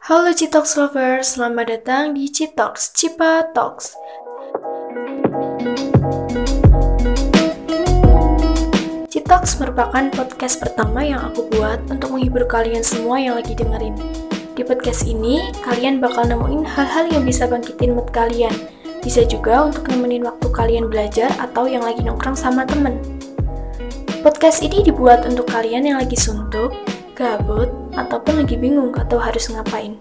Halo Citox Lovers, selamat datang di Citox, Cipa Talks. Citox merupakan podcast pertama yang aku buat untuk menghibur kalian semua yang lagi dengerin. Di podcast ini, kalian bakal nemuin hal-hal yang bisa bangkitin mood kalian. Bisa juga untuk nemenin waktu kalian belajar atau yang lagi nongkrong sama temen. Podcast ini dibuat untuk kalian yang lagi suntuk, gabut, ataupun lagi bingung atau harus ngapain.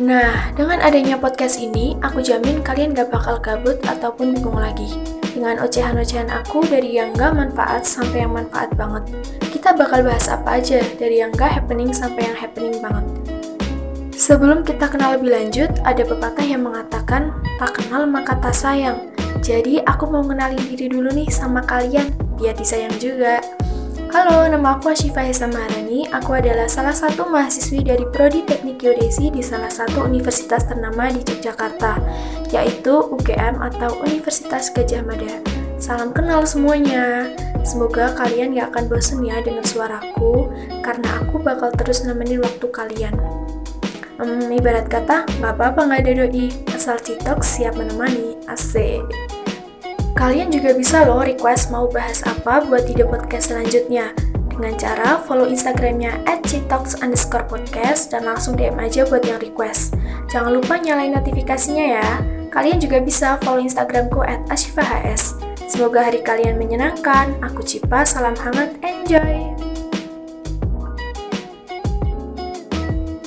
Nah, dengan adanya podcast ini, aku jamin kalian gak bakal gabut ataupun bingung lagi. Dengan ocehan-ocehan aku dari yang gak manfaat sampai yang manfaat banget. Kita bakal bahas apa aja, dari yang gak happening sampai yang happening banget. Sebelum kita kenal lebih lanjut, ada pepatah yang mengatakan, tak kenal maka tak sayang. Jadi, aku mau kenalin diri dulu nih sama kalian, biar disayang juga. Halo, nama aku Ashifa Hesa Maharani. Aku adalah salah satu mahasiswi dari Prodi Teknik Geodesi di salah satu universitas ternama di Yogyakarta, yaitu UGM atau Universitas Gajah Mada. Salam kenal semuanya. Semoga kalian gak akan bosen ya dengan suaraku, karena aku bakal terus nemenin waktu kalian. Hmm, ibarat kata, nggak apa-apa nggak ada doi, asal Citok siap menemani, asik. Kalian juga bisa loh request mau bahas apa buat ide podcast selanjutnya dengan cara follow Instagramnya at underscore podcast dan langsung DM aja buat yang request. Jangan lupa nyalain notifikasinya ya. Kalian juga bisa follow Instagramku at ashifahs. Semoga hari kalian menyenangkan. Aku Cipa, salam hangat, enjoy!